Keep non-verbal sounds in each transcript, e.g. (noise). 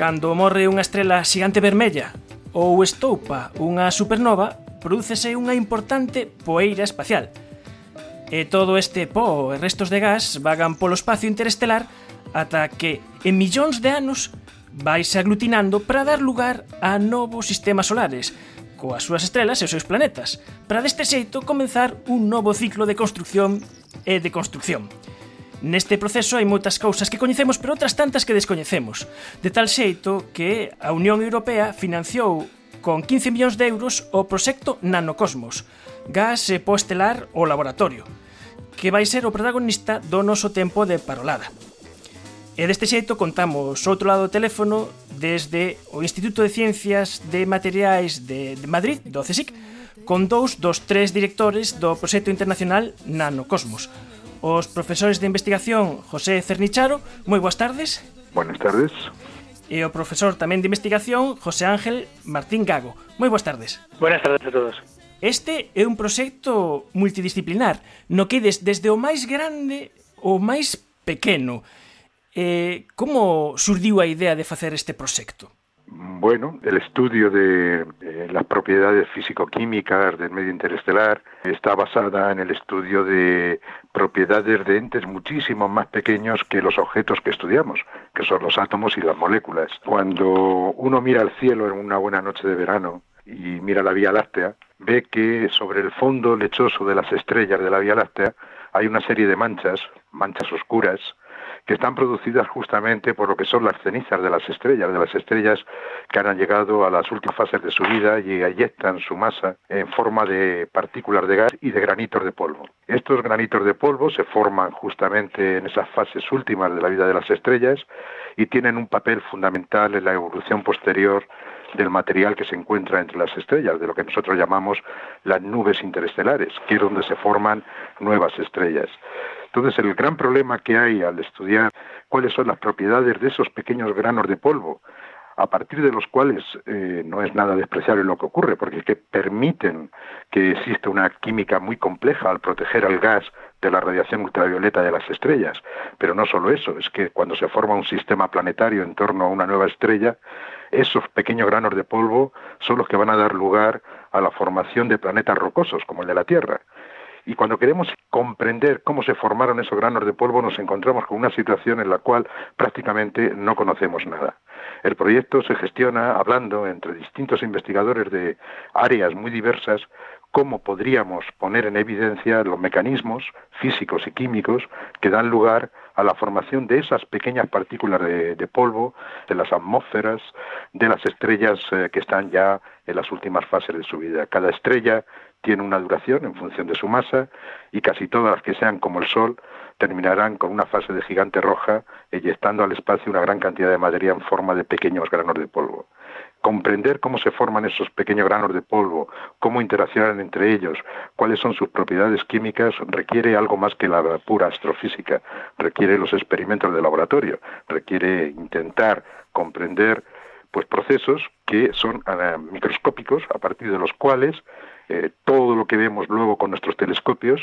Cando morre unha estrela xigante vermella ou estoupa unha supernova, prodúcese unha importante poeira espacial. E todo este po e restos de gas vagan polo espacio interestelar ata que, en millóns de anos, vaise aglutinando para dar lugar a novos sistemas solares, coas súas estrelas e os seus planetas, para deste xeito comenzar un novo ciclo de construción e de construcción. Neste proceso hai moitas cousas que coñecemos pero outras tantas que descoñecemos, de tal xeito que a Unión Europea financiou con 15 millóns de euros o proxecto Nanocosmos, gas e poestelar o laboratorio, que vai ser o protagonista do noso tempo de parolada. E deste xeito contamos outro lado do teléfono desde o Instituto de Ciencias de Materiais de, de Madrid, do CSIC, con dous dos tres directores do proxecto internacional Nanocosmos. Os profesores de investigación José Cernicharo, moi boas tardes. Buenas tardes. E o profesor tamén de investigación José Ángel Martín Gago. Moi boas tardes. Buenas tardes a todos. Este é un proxecto multidisciplinar, no que des, desde o máis grande ao máis pequeno, Eh, como surdiu a idea de facer este proxecto? Bueno, el estudio de eh, las propiedades físico-químicas del medio interestelar está basada en el estudio de propiedades de entes muchísimo más pequeños que los objetos que estudiamos, que son los átomos y las moléculas. Cuando uno mira al cielo en una buena noche de verano y mira la Vía Láctea, ve que sobre el fondo lechoso de las estrellas de la Vía Láctea hay una serie de manchas, manchas oscuras, que están producidas justamente por lo que son las cenizas de las estrellas, de las estrellas que han llegado a las últimas fases de su vida y eyectan su masa en forma de partículas de gas y de granitos de polvo. Estos granitos de polvo se forman justamente en esas fases últimas de la vida de las estrellas y tienen un papel fundamental en la evolución posterior del material que se encuentra entre las estrellas, de lo que nosotros llamamos las nubes interestelares, que es donde se forman nuevas estrellas. Entonces, el gran problema que hay al estudiar cuáles son las propiedades de esos pequeños granos de polvo, a partir de los cuales eh, no es nada despreciable lo que ocurre, porque es que permiten que exista una química muy compleja al proteger al gas de la radiación ultravioleta de las estrellas. Pero no solo eso, es que cuando se forma un sistema planetario en torno a una nueva estrella, esos pequeños granos de polvo son los que van a dar lugar a la formación de planetas rocosos, como el de la Tierra. Y cuando queremos comprender cómo se formaron esos granos de polvo, nos encontramos con una situación en la cual prácticamente no conocemos nada. El proyecto se gestiona hablando entre distintos investigadores de áreas muy diversas cómo podríamos poner en evidencia los mecanismos físicos y químicos que dan lugar a la formación de esas pequeñas partículas de, polvo, de las atmósferas, de las estrellas eh, que están ya en las últimas fases de su vida. Cada estrella tiene una duración en función de su masa y casi todas las que sean como el Sol terminarán con una fase de gigante roja eyectando al espacio una gran cantidad de materia en forma de pequeños granos de polvo. Comprender cómo se forman esos pequeños granos de polvo, cómo interaccionan entre ellos, cuáles son sus propiedades químicas, requiere algo más que la pura astrofísica, requiere los experimentos de laboratorio, requiere intentar comprender pues procesos que son eh, microscópicos a partir de los cuales eh, todo lo que vemos luego con nuestros telescopios,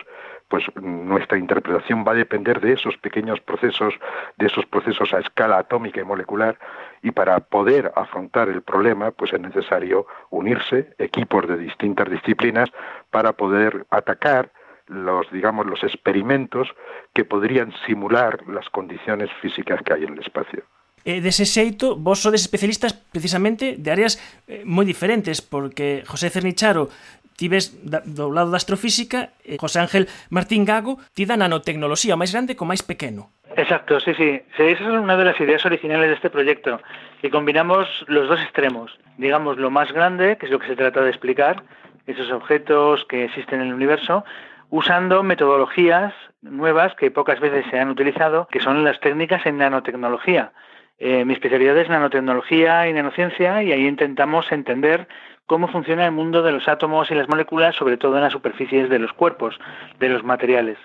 pues nuestra interpretación va a depender de esos pequeños procesos, de esos procesos a escala atómica y molecular, y para poder afrontar el problema, pues es necesario unirse equipos de distintas disciplinas para poder atacar los digamos los experimentos que podrían simular las condiciones físicas que hay en el espacio. E dese xeito, vos sodes especialistas precisamente de áreas eh, moi diferentes, porque José Cernicharo tives da, do lado da astrofísica e José Ángel Martín Gago ti da nanotecnoloxía máis grande co máis pequeno. Exacto, sí, sí. Esa es una de las ideas originales de este proyecto, que combinamos los dos extremos. Digamos, lo más grande, que es lo que se trata de explicar, esos objetos que existen en el universo, usando metodologías nuevas que pocas veces se han utilizado, que son las técnicas en nanotecnología. Eh, mi especialidad es nanotecnología y nanociencia y ahí intentamos entender cómo funciona el mundo de los átomos y las moléculas, sobre todo en las superficies de los cuerpos, de los materiales.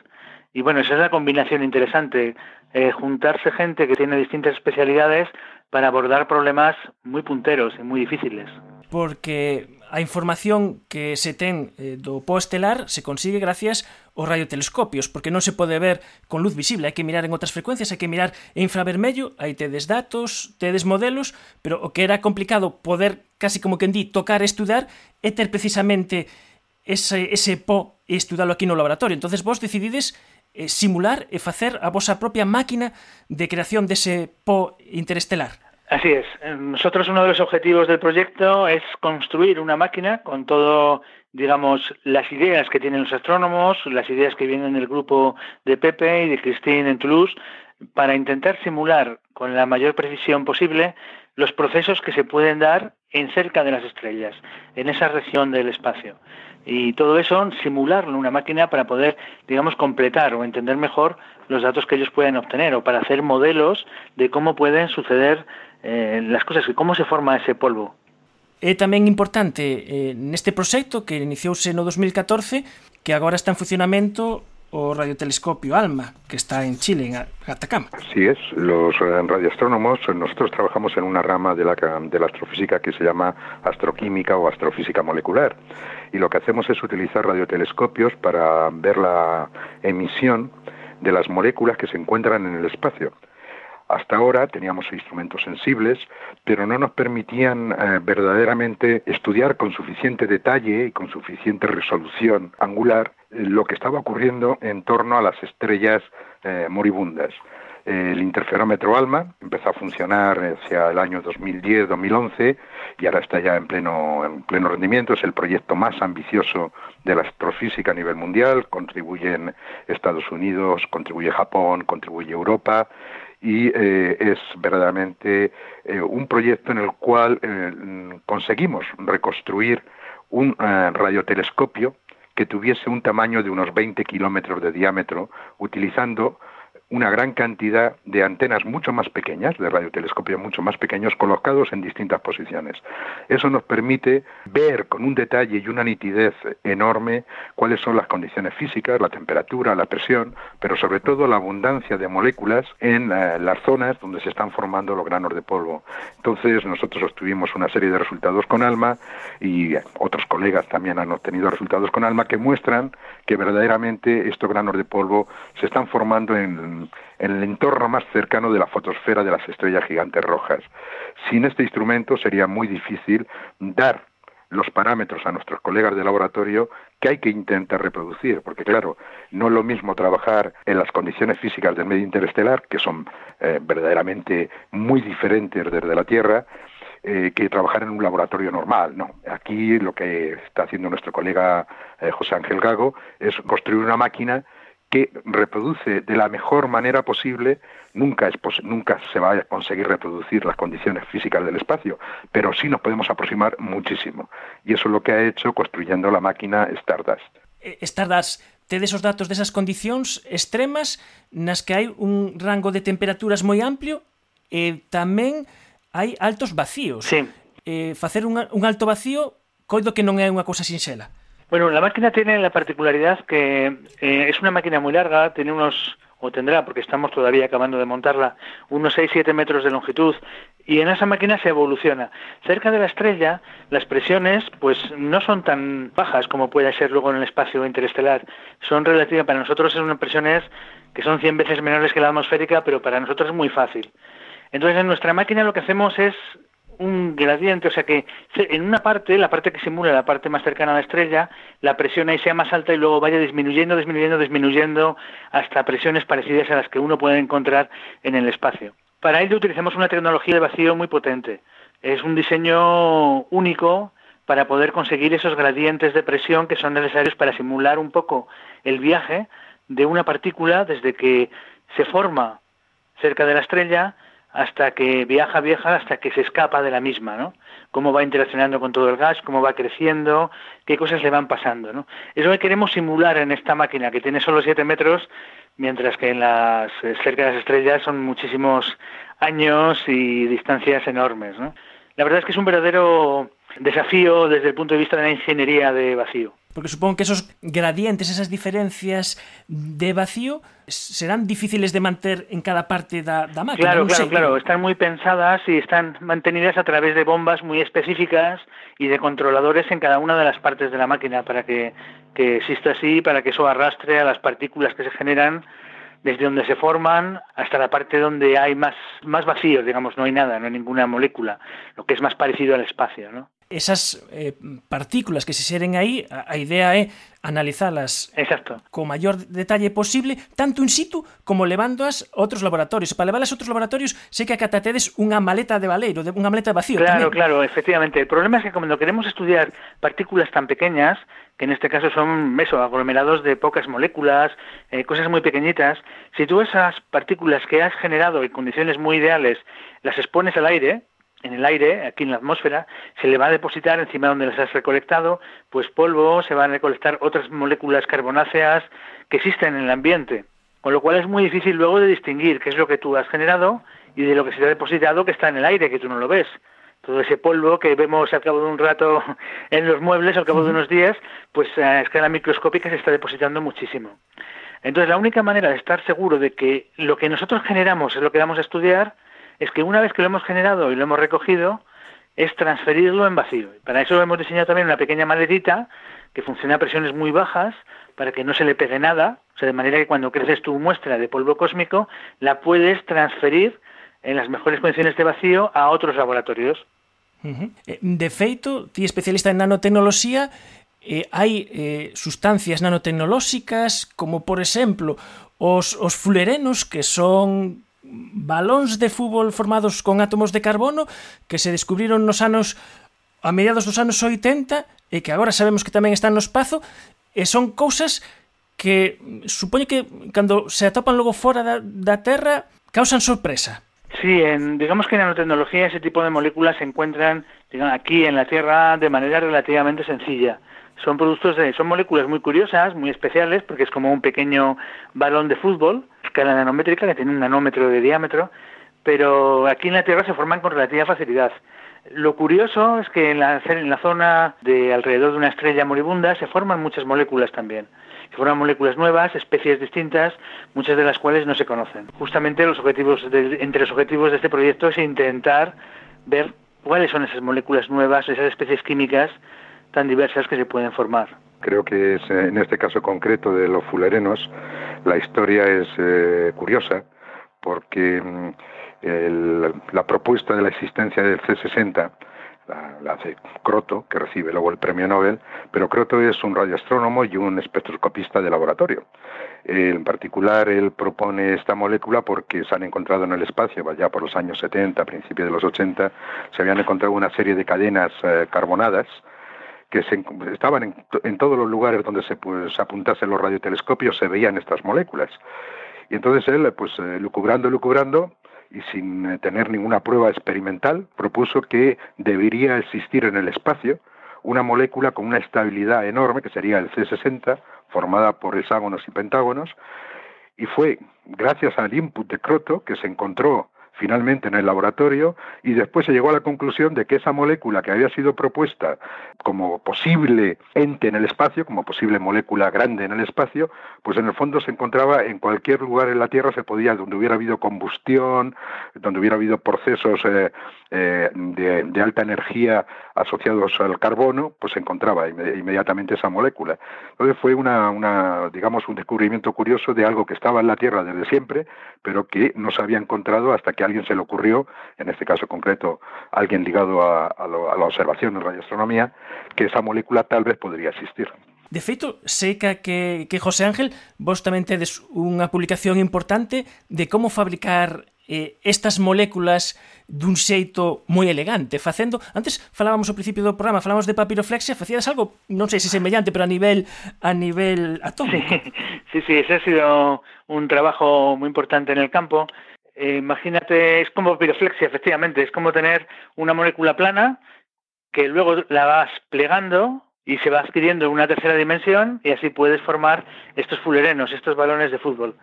Y bueno, esa es la combinación interesante, eh, juntarse gente que tiene distintas especialidades para abordar problemas muy punteros y muy difíciles. Porque a información que se ten eh, do pó estelar se consigue gracias aos radiotelescopios, porque non se pode ver con luz visible, hai que mirar en outras frecuencias, hai que mirar en infravermello, aí tedes datos, tedes modelos, pero que era complicado poder, casi como que en di, tocar e estudar, é ter precisamente ese, ese pó e estudalo aquí no laboratorio. entonces vos decidides eh, simular e facer a vosa propia máquina de creación dese pó interestelar. Así es. Nosotros uno de los objetivos del proyecto es construir una máquina con todo, digamos, las ideas que tienen los astrónomos, las ideas que vienen del grupo de Pepe y de Christine en Toulouse, para intentar simular con la mayor precisión posible los procesos que se pueden dar en cerca de las estrellas, en esa región del espacio. Y todo eso simularlo en una máquina para poder, digamos, completar o entender mejor los datos que ellos pueden obtener o para hacer modelos de cómo pueden suceder eh, las cosas y cómo se forma ese polvo. É tamén importante eh, neste proxecto que iniciouse no 2014 que agora está en funcionamento o radiotelescopio ALMA, que está en Chile, en Atacama. Así es, los eh, radioastrónomos, nosotros trabajamos en una rama de la, de la astrofísica que se llama astroquímica o astrofísica molecular. Y lo que hacemos es utilizar radiotelescopios para ver la emisión de las moléculas que se encuentran en el espacio. Hasta ahora teníamos instrumentos sensibles, pero no nos permitían eh, verdaderamente estudiar con suficiente detalle y con suficiente resolución angular eh, lo que estaba ocurriendo en torno a las estrellas eh, moribundas. El interferómetro ALMA empezó a funcionar hacia el año 2010-2011 y ahora está ya en pleno, en pleno rendimiento. Es el proyecto más ambicioso de la astrofísica a nivel mundial. Contribuyen Estados Unidos, contribuye Japón, contribuye Europa y eh, es verdaderamente eh, un proyecto en el cual eh, conseguimos reconstruir un radiotelescopio que tuviese un tamaño de unos 20 kilómetros de diámetro, utilizando una gran cantidad de antenas mucho más pequeñas, de radiotelescopios mucho más pequeños, colocados en distintas posiciones. Eso nos permite ver con un detalle y una nitidez enorme cuáles son las condiciones físicas, la temperatura, la presión, pero sobre todo la abundancia de moléculas en eh, las zonas donde se están formando los granos de polvo. Entonces nosotros obtuvimos una serie de resultados con ALMA y otros colegas también han obtenido resultados con ALMA que muestran que verdaderamente estos granos de polvo se están formando en en, el entorno más cercano de la fotosfera de las estrellas gigantes rojas. Sin este instrumento sería muy difícil dar los parámetros a nuestros colegas de laboratorio que hay que intentar reproducir, porque claro, no es lo mismo trabajar en las condiciones físicas del medio interestelar, que son eh, verdaderamente muy diferentes desde la Tierra, eh, que trabajar en un laboratorio normal. No, aquí lo que está haciendo nuestro colega eh, José Ángel Gago es construir una máquina que reproduce de la mejor manera posible, nunca, es pos nunca se va a conseguir reproducir las condiciones físicas del espacio, pero sí nos podemos aproximar muchísimo. Y eso es lo que ha hecho construyendo la máquina Stardust. Eh, Stardust tedes os datos desas condicións extremas nas que hai un rango de temperaturas moi amplio e tamén hai altos vacíos. Sí. Eh, facer un, un alto vacío coido que non é unha cousa sinxela. Bueno, la máquina tiene la particularidad que eh, es una máquina muy larga, tiene unos, o tendrá, porque estamos todavía acabando de montarla, unos 6-7 metros de longitud, y en esa máquina se evoluciona. Cerca de la estrella, las presiones pues no son tan bajas como puede ser luego en el espacio interestelar. Son relativas, para nosotros son presiones que son 100 veces menores que la atmosférica, pero para nosotros es muy fácil. Entonces en nuestra máquina lo que hacemos es un gradiente, o sea que en una parte, la parte que simula la parte más cercana a la estrella, la presión ahí sea más alta y luego vaya disminuyendo, disminuyendo, disminuyendo hasta presiones parecidas a las que uno puede encontrar en el espacio. Para ello utilizamos una tecnología de vacío muy potente. Es un diseño único para poder conseguir esos gradientes de presión que son necesarios para simular un poco el viaje de una partícula desde que se forma cerca de la estrella hasta que viaja, viaja, hasta que se escapa de la misma, ¿no? Cómo va interaccionando con todo el gas, cómo va creciendo, qué cosas le van pasando, ¿no? Es lo que queremos simular en esta máquina, que tiene solo 7 metros, mientras que en las cerca de las estrellas son muchísimos años y distancias enormes, ¿no? La verdad es que es un verdadero desafío desde el punto de vista de la ingeniería de vacío. Porque supongo que esos gradientes, esas diferencias de vacío serán difíciles de mantener en cada parte da, da máquina. Claro, claro, claro. Están muy pensadas y están mantenidas a través de bombas muy específicas y de controladores en cada una de las partes de la máquina para que, que exista así, para que eso arrastre a las partículas que se generan desde donde se forman hasta la parte donde hay más, más vacíos, digamos, no hay nada, no hay ninguna molécula, lo que es más parecido al espacio, ¿no? Esas eh, partículas que se xeren aí, a, a idea é analizalas Exacto. co maior detalle posible, tanto in situ como levándoas a outros laboratorios. Para leválas a outros laboratorios, sei que acatatedes unha maleta de valeiro, de unha maleta vacío. Claro, tamén. claro, efectivamente. El problema es que cuando queremos estudiar partículas tan pequeñas, que en este caso son eso, aglomerados de pocas moléculas, eh, cosas muy pequeñitas, si tú esas partículas que has generado en condiciones muy ideales las expones al aire, en el aire, aquí en la atmósfera, se le va a depositar encima donde las has recolectado, pues polvo, se van a recolectar otras moléculas carbonáceas que existen en el ambiente. Con lo cual es muy difícil luego de distinguir qué es lo que tú has generado y de lo que se te ha depositado que está en el aire, que tú no lo ves. Todo ese polvo que vemos al cabo de un rato (laughs) en los muebles, al cabo de unos días, pues a escala microscópica se está depositando muchísimo. Entonces, la única manera de estar seguro de que lo que nosotros generamos es lo que vamos a estudiar es que una vez que lo hemos generado y lo hemos recogido, es transferirlo en vacío. Para eso hemos diseñado también una pequeña maletita que funciona a presiones muy bajas para que no se le pegue nada, o sea, de manera que cuando creces tu muestra de polvo cósmico, la puedes transferir en las mejores condiciones de vacío a otros laboratorios. -huh. De feito, ti especialista en nanotecnoloxía, eh, hai eh, sustancias nanotecnolóxicas como, por exemplo, os, os fulerenos que son balóns de fútbol formados con átomos de carbono que se descubriron nos anos a mediados dos anos 80 e que agora sabemos que tamén están no espazo e son cousas que mm, supoño que cando se atopan logo fora da, da Terra causan sorpresa. Sí, en, digamos que en nanotecnología ese tipo de moléculas se encuentran digamos, aquí en la Tierra de manera relativamente sencilla. Son productos de, son moléculas muy curiosas, muy especiales, porque es como un pequeño balón de fútbol, escala nanométrica, que tiene un nanómetro de diámetro, pero aquí en la Tierra se forman con relativa facilidad. Lo curioso es que en la, en la zona de alrededor de una estrella moribunda se forman muchas moléculas también. Se forman moléculas nuevas, especies distintas, muchas de las cuales no se conocen. Justamente los objetivos de, entre los objetivos de este proyecto es intentar ver cuáles son esas moléculas nuevas, esas especies químicas tan diversas que se pueden formar. Creo que es, en este caso concreto de los fulerenos, la historia es eh, curiosa porque mm, el, la propuesta de la existencia del C60 la, la, hace Croto, que recibe luego el premio Nobel, pero Croto es un radioastrónomo y un espectroscopista de laboratorio. En particular, él propone esta molécula porque se han encontrado en el espacio, ya por los años 70, principios de los 80, se habían encontrado una serie de cadenas eh, carbonadas, que se, estaban en, en, todos los lugares donde se, pues, apuntasen los radiotelescopios se veían estas moléculas. Y entonces él, pues eh, lucubrando, lucubrando, y sin eh, tener ninguna prueba experimental, propuso que debería existir en el espacio una molécula con una estabilidad enorme, que sería el C60, formada por hexágonos y pentágonos, y fue gracias al input de Croto que se encontró finalmente en el laboratorio y después se llegó a la conclusión de que esa molécula que había sido propuesta como posible ente en el espacio, como posible molécula grande en el espacio, pues en el fondo se encontraba en cualquier lugar en la Tierra, se podía, donde hubiera habido combustión, donde hubiera habido procesos eh, eh, de, alta energía asociados al carbono, pues se encontraba inmediatamente esa molécula. Entonces fue una, una, digamos, un descubrimiento curioso de algo que estaba en la Tierra desde siempre, pero que no se había encontrado hasta que que a alguien se le ocurrió, en este caso concreto, alguien ligado a, a, lo, a la observación en radioastronomía, que esa molécula tal vez podría existir. De feito, sei que, que, José Ángel vos tamén tedes unha publicación importante de como fabricar eh, estas moléculas dun xeito moi elegante, facendo... Antes falábamos ao principio do programa, falábamos de papiroflexia, facías algo, non sei se semellante, pero a nivel a nivel atómico. Sí, (laughs) sí, sí ese ha sido un trabajo moi importante en el campo. Eh, imagínate, es como piroflexia, efectivamente, es como tener una molécula plana que luego la vas plegando y se va adquiriendo una tercera dimensión y así puedes formar estos fulerenos, estos balones de fútbol.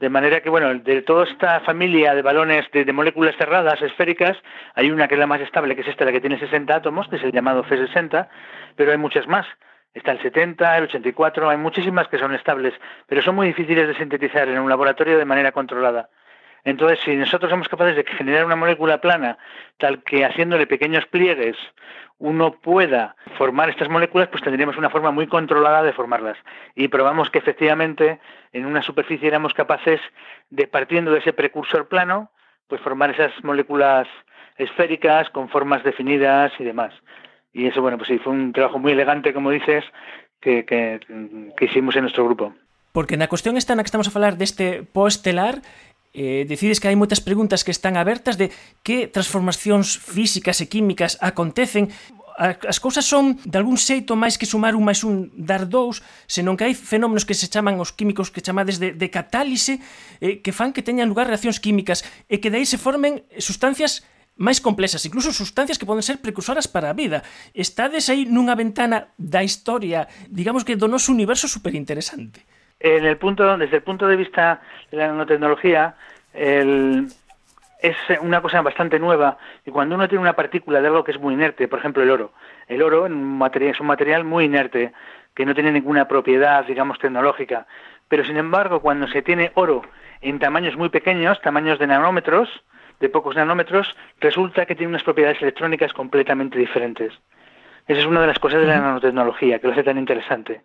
De manera que, bueno, de toda esta familia de balones de, moléculas cerradas, esféricas, hay una que es la más estable, que es esta, la que tiene 60 átomos, que es el llamado C60, pero hay muchas más. Está el 70, el 84, hay muchísimas que son estables, pero son muy difíciles de sintetizar en un laboratorio de manera controlada. Entonces, si nosotros somos capaces de generar una molécula plana, tal que haciéndole pequeños pliegues uno pueda formar estas moléculas, pues tendríamos una forma muy controlada de formarlas. Y probamos que efectivamente en una superficie éramos capaces de, partiendo de ese precursor plano, pues formar esas moléculas esféricas con formas definidas y demás. Y eso, bueno, pues sí, fue un trabajo muy elegante, como dices, que, que, hicimos en nuestro grupo. Porque na cuestión esta na que estamos a falar deste poestelar eh, decides que hai moitas preguntas que están abertas de que transformacións físicas e químicas acontecen as cousas son de algún xeito máis que sumar un máis un dar dous, senón que hai fenómenos que se chaman os químicos que chamades de, de catálise eh, que fan que teñan lugar reaccións químicas e que de aí se formen sustancias máis complexas, incluso sustancias que poden ser precursoras para a vida. Estades aí nunha ventana da historia, digamos que do noso universo superinteresante. En el punto, desde el punto de vista de la nanotecnología, es una cosa bastante nueva y cuando uno tiene una partícula de algo que es muy inerte, por ejemplo el oro, el oro es un material muy inerte que no tiene ninguna propiedad, digamos, tecnológica, pero sin embargo cuando se tiene oro en tamaños muy pequeños, tamaños de nanómetros, de pocos nanómetros, resulta que tiene unas propiedades electrónicas completamente diferentes. Esa es una de las cosas de la nanotecnología que lo hace tan interesante.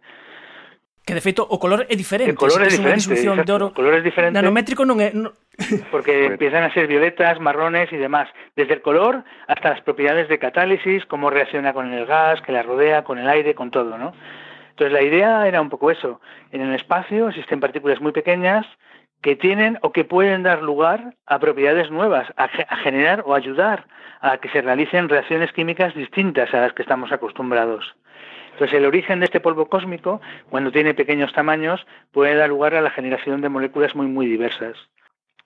Que de feito o color é diferente. O color é diferente, exacto, de oro. O color é diferente. Nanométrico non é... Non... (laughs) Porque empiezan a ser violetas, marrones y demás. Desde el color hasta las propiedades de catálisis, cómo reacciona con el gas, que la rodea, con el aire, con todo, ¿no? Entonces la idea era un poco eso. En el espacio existen partículas muy pequeñas que tienen o que pueden dar lugar a propiedades nuevas, a, a generar o ayudar a que se realicen reacciones químicas distintas a las que estamos acostumbrados. Entonces, el origen de este polvo cósmico, cuando tiene pequeños tamaños, puede dar lugar a la generación de moléculas muy, muy diversas.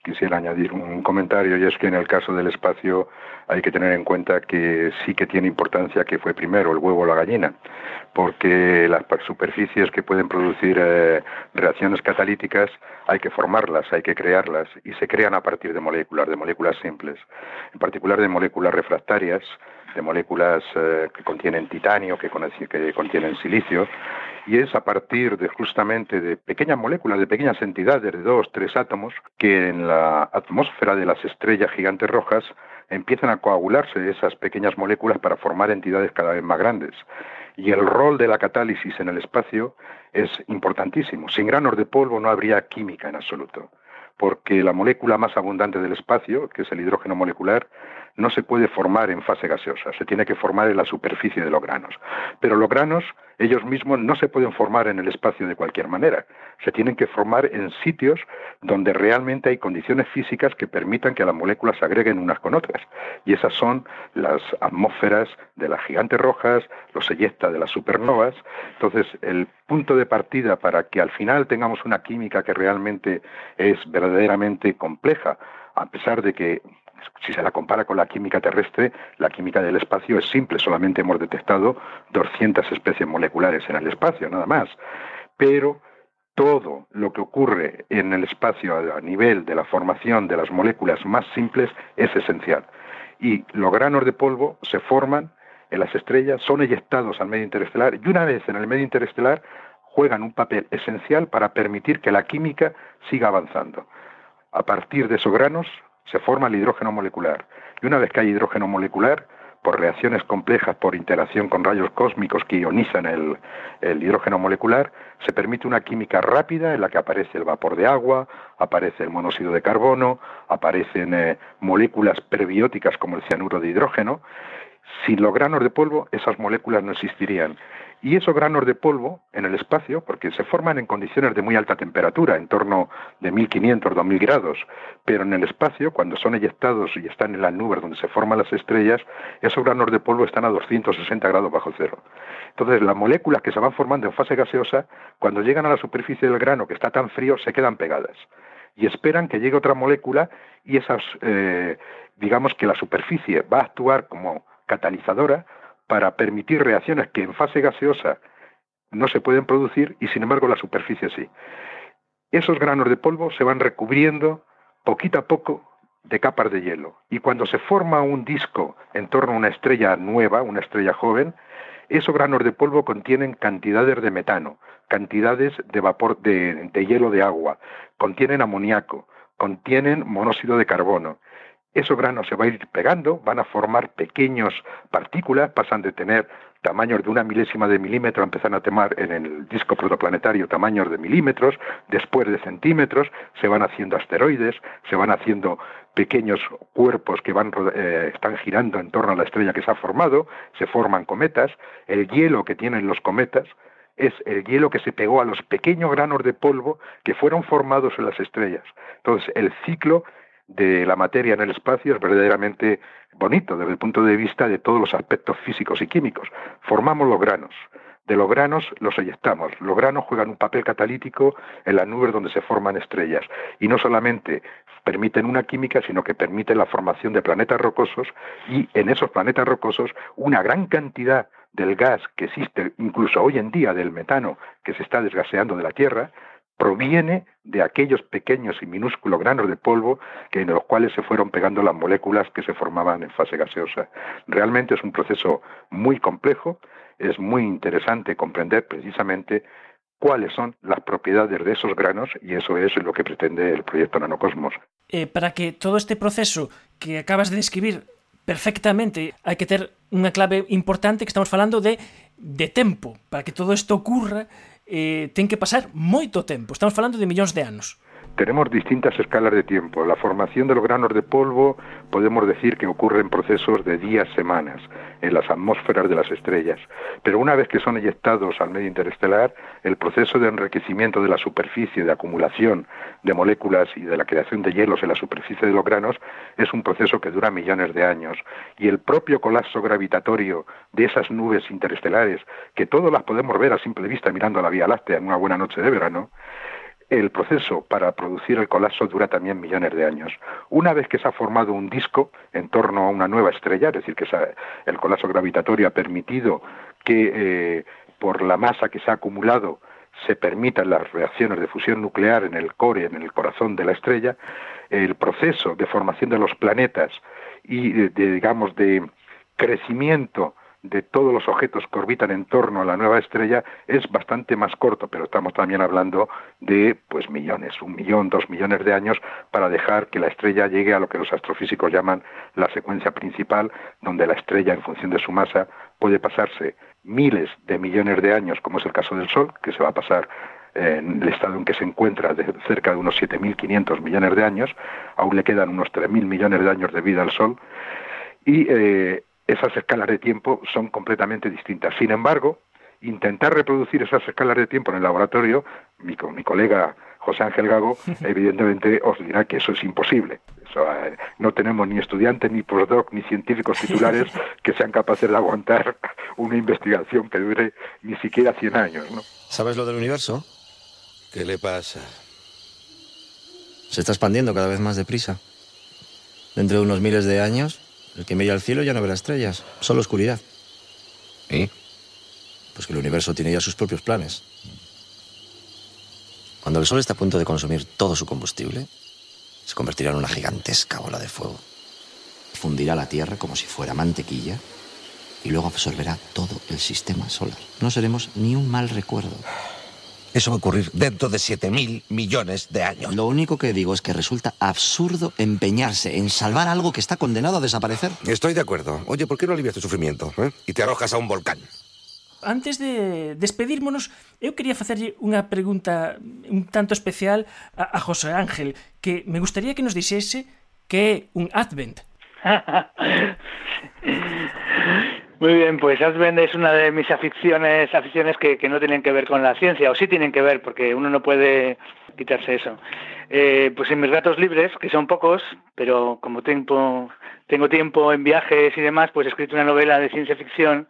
Quisiera añadir un comentario y es que en el caso del espacio hay que tener en cuenta que sí que tiene importancia que fue primero el huevo o la gallina, porque las superficies que pueden producir eh, reacciones catalíticas hay que formarlas, hay que crearlas y se crean a partir de moléculas, de moléculas simples, en particular de moléculas refractarias de moléculas eh, que contienen titanio, que, que contienen silicio, y es a partir de justamente de pequeñas moléculas, de pequeñas entidades de dos, tres átomos, que en la atmósfera de las estrellas gigantes rojas empiezan a coagularse esas pequeñas moléculas para formar entidades cada vez más grandes. Y el rol de la catálisis en el espacio es importantísimo. Sin granos de polvo no habría química en absoluto, porque la molécula más abundante del espacio, que es el hidrógeno molecular, no se puede formar en fase gaseosa, se tiene que formar en la superficie de los granos. Pero los granos ellos mismos no se pueden formar en el espacio de cualquier manera, se tienen que formar en sitios donde realmente hay condiciones físicas que permitan que las moléculas se agreguen unas con otras. Y esas son las atmósferas de las gigantes rojas, los eyecta de las supernovas. Entonces, el punto de partida para que al final tengamos una química que realmente es verdaderamente compleja, a pesar de que si se la compara con la química terrestre, la química del espacio es simple, solamente hemos detectado 200 especies moleculares en el espacio, nada más. Pero todo lo que ocurre en el espacio a nivel de la formación de las moléculas más simples es esencial. Y los granos de polvo se forman en las estrellas, son eyectados al medio interestelar y una vez en el medio interestelar juegan un papel esencial para permitir que la química siga avanzando. A partir de esos granos se forma el hidrógeno molecular. Y una vez que hay hidrógeno molecular, por reacciones complejas, por interacción con rayos cósmicos que ionizan el, hidrógeno molecular, se permite una química rápida en la que aparece el vapor de agua, aparece el monóxido de carbono, aparecen eh, moléculas prebióticas como el cianuro de hidrógeno. Sin los granos de polvo, esas moléculas no existirían. Y esos granos de polvo en el espacio, porque se forman en condiciones de muy alta temperatura, en torno de 1500, 2000 grados, pero en el espacio, cuando son eyectados y están en las nubes donde se forman las estrellas, esos granos de polvo están a 260 grados bajo cero. Entonces, las moléculas que se van formando en fase gaseosa, cuando llegan a la superficie del grano que está tan frío, se quedan pegadas. y esperan que llegue otra molécula y esas, eh, digamos que la superficie va a actuar como catalizadora para permitir reacciones que en fase gaseosa no se pueden producir y sin embargo la superficie sí. Esos granos de polvo se van recubriendo poquito a poco de capas de hielo y cuando se forma un disco en torno a una estrella nueva, una estrella joven, esos granos de polvo contienen cantidades de metano, cantidades de vapor de, de hielo de agua, contienen amoníaco, contienen monóxido de carbono. Esos granos se van a ir pegando, van a formar pequeñas partículas, pasan de tener tamaños de una milésima de milímetro, empiezan a tomar en el disco protoplanetario tamaños de milímetros, después de centímetros, se van haciendo asteroides, se van haciendo pequeños cuerpos que van, eh, están girando en torno a la estrella que se ha formado, se forman cometas, el hielo que tienen los cometas es el hielo que se pegó a los pequeños granos de polvo que fueron formados en las estrellas. Entonces, el ciclo de la materia en el espacio es verdaderamente bonito desde el punto de vista de todos los aspectos físicos y químicos. Formamos los granos. De los granos los eyectamos. Los granos juegan un papel catalítico en las nubes donde se forman estrellas. Y no solamente permiten una química, sino que permiten la formación de planetas rocosos y en esos planetas rocosos una gran cantidad del gas que existe incluso hoy en día, del metano que se está desgaseando de la Tierra, proviene de aquellos pequeños y minúsculos granos de polvo que en los cuales se fueron pegando las moléculas que se formaban en fase gaseosa. Realmente es un proceso muy complejo, es muy interesante comprender precisamente cuáles son las propiedades de esos granos y eso es lo que pretende el proyecto Nanocosmos. Eh, para que todo este proceso que acabas de describir perfectamente hai que ter unha clave importante que estamos falando de de tempo para que todo isto ocurra eh, ten que pasar moito tempo. Estamos falando de millóns de anos. Tenemos distintas escalas de tiempo. La formación de los granos de polvo podemos decir que ocurre en procesos de días, semanas, en las atmósferas de las estrellas. Pero una vez que son eyectados al medio interestelar, el proceso de enriquecimiento de la superficie, de acumulación de moléculas y de la creación de hielos en la superficie de los granos es un proceso que dura millones de años. Y el propio colapso gravitatorio de esas nubes interestelares, que todas las podemos ver a simple vista mirando a la Vía Láctea en una buena noche de verano, el proceso para producir el colapso dura también millones de años. Una vez que se ha formado un disco en torno a una nueva estrella, es decir, que el colapso gravitatorio ha permitido que eh, por la masa que se ha acumulado se permitan las reacciones de fusión nuclear en el core, en el corazón de la estrella, el proceso de formación de los planetas y, digamos, de crecimiento de todos los objetos que orbitan en torno a la nueva estrella es bastante más corto, pero estamos también hablando de pues millones, un millón, dos millones de años para dejar que la estrella llegue a lo que los astrofísicos llaman la secuencia principal, donde la estrella en función de su masa puede pasarse miles de millones de años, como es el caso del Sol, que se va a pasar en el estado en que se encuentra de cerca de unos 7.500 millones de años, aún le quedan unos 3.000 millones de años de vida al Sol, y eh, esas escalas de tiempo son completamente distintas. Sin embargo, intentar reproducir esas escalas de tiempo en el laboratorio, mi, mi colega José Ángel Gago, (laughs) evidentemente os dirá que eso es imposible. Eh, no tenemos ni estudiantes, ni postdoc, ni científicos titulares (laughs) que sean capaces de aguantar una investigación que dure ni siquiera 100 años. ¿no? ¿Sabes lo del universo? ¿Qué le pasa? Se está expandiendo cada vez más deprisa. Dentro de unos miles de años el que mira al cielo ya no verá estrellas, solo oscuridad. ¿Y? Pues que el universo tiene ya sus propios planes. Cuando el Sol está a punto de consumir todo su combustible, se convertirá en una gigantesca ola de fuego. Fundirá la Tierra como si fuera mantequilla y luego absorberá todo el sistema solar. No seremos ni un mal recuerdo. Eso va a ocurrir dentro de 7.000 millones de años. Lo único que digo es que resulta absurdo empeñarse en salvar algo que está condenado a desaparecer. Estoy de acuerdo. Oye, ¿por qué no alivias tu sufrimiento eh? y te arrojas a un volcán? Antes de despedirmonos, eu quería facerlle unha pregunta un tanto especial a, a José Ángel, que me gustaría que nos dixese que é un Advent. (laughs) Muy bien, pues Advent es una de mis aficiones, aficiones que, que, no tienen que ver con la ciencia, o sí tienen que ver, porque uno no puede quitarse eso. Eh, pues en mis ratos libres, que son pocos, pero como tiempo, tengo tiempo en viajes y demás, pues he escrito una novela de ciencia ficción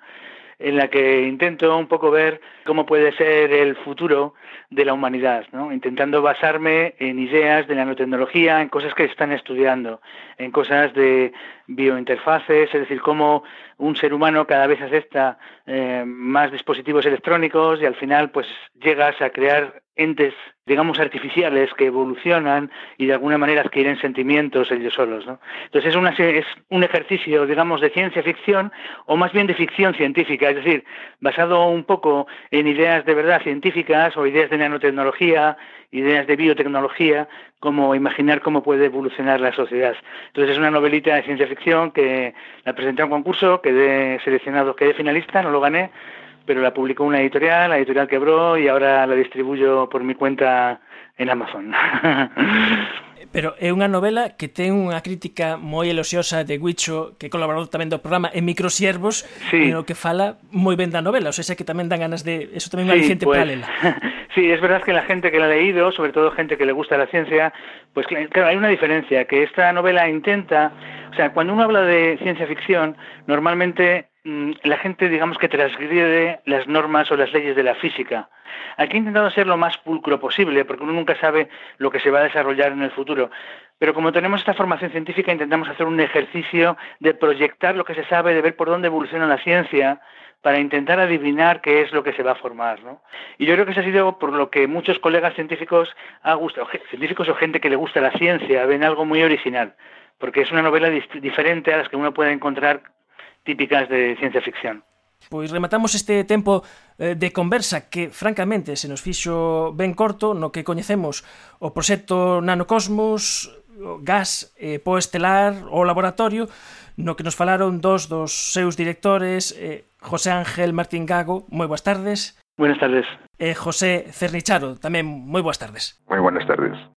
en la que intento un poco ver cómo puede ser el futuro de la humanidad, ¿no? intentando basarme en ideas de nanotecnología, en cosas que están estudiando, en cosas de biointerfaces, es decir, cómo un ser humano cada vez acepta eh, más dispositivos electrónicos y al final pues llegas a crear entes, digamos, artificiales que evolucionan y de alguna manera adquieren sentimientos ellos solos. ¿no? Entonces es, una, es un ejercicio, digamos, de ciencia ficción o más bien de ficción científica, es decir, basado un poco en ideas de verdad científicas o ideas de nanotecnología, ideas de biotecnología, como imaginar cómo puede evolucionar la sociedad. Entonces es una novelita de ciencia ficción que la presenté a un concurso, quedé seleccionado, quedé finalista, no lo gané, pero la publicó una editorial, la editorial quebró y ahora la distribuyo por mi cuenta en Amazon. (laughs) Pero é unha novela que ten unha crítica moi eloxiosa de Guicho, que colaborou tamén do programa en Microsiervos, sí. no que fala moi ben da novela, o sea, que tamén dan ganas de... Eso tamén é sí, pues, paralela. (laughs) Sí, es verdad que la gente que la ha leído, sobre todo gente que le gusta la ciencia, pues claro, hay una diferencia, que esta novela intenta... O sea, cuando uno habla de ciencia ficción, normalmente la gente, digamos, que transgrede las normas o las leyes de la física. Aquí he intentado ser lo más pulcro posible, porque uno nunca sabe lo que se va a desarrollar en el futuro. Pero como tenemos esta formación científica, intentamos hacer un ejercicio de proyectar lo que se sabe, de ver por dónde evoluciona la ciencia, para intentar adivinar qué es lo que se va a formar. ¿no? Y yo creo que eso ha sido por lo que muchos colegas científicos, ha gustado, científicos o gente que le gusta la ciencia, ven algo muy original, porque es una novela diferente a las que uno puede encontrar típicas de ciencia ficción. Pois rematamos este tempo eh, de conversa que francamente se nos fixo ben corto no que coñecemos o proxecto Nanocosmos, o gas eh, poestelar, o laboratorio, no que nos falaron dos dos seus directores, eh, José Ángel Martín Gago, moi boas tardes. Buenas tardes. E eh, José Cernicharo, tamén moi boas tardes. Moi buenas tardes.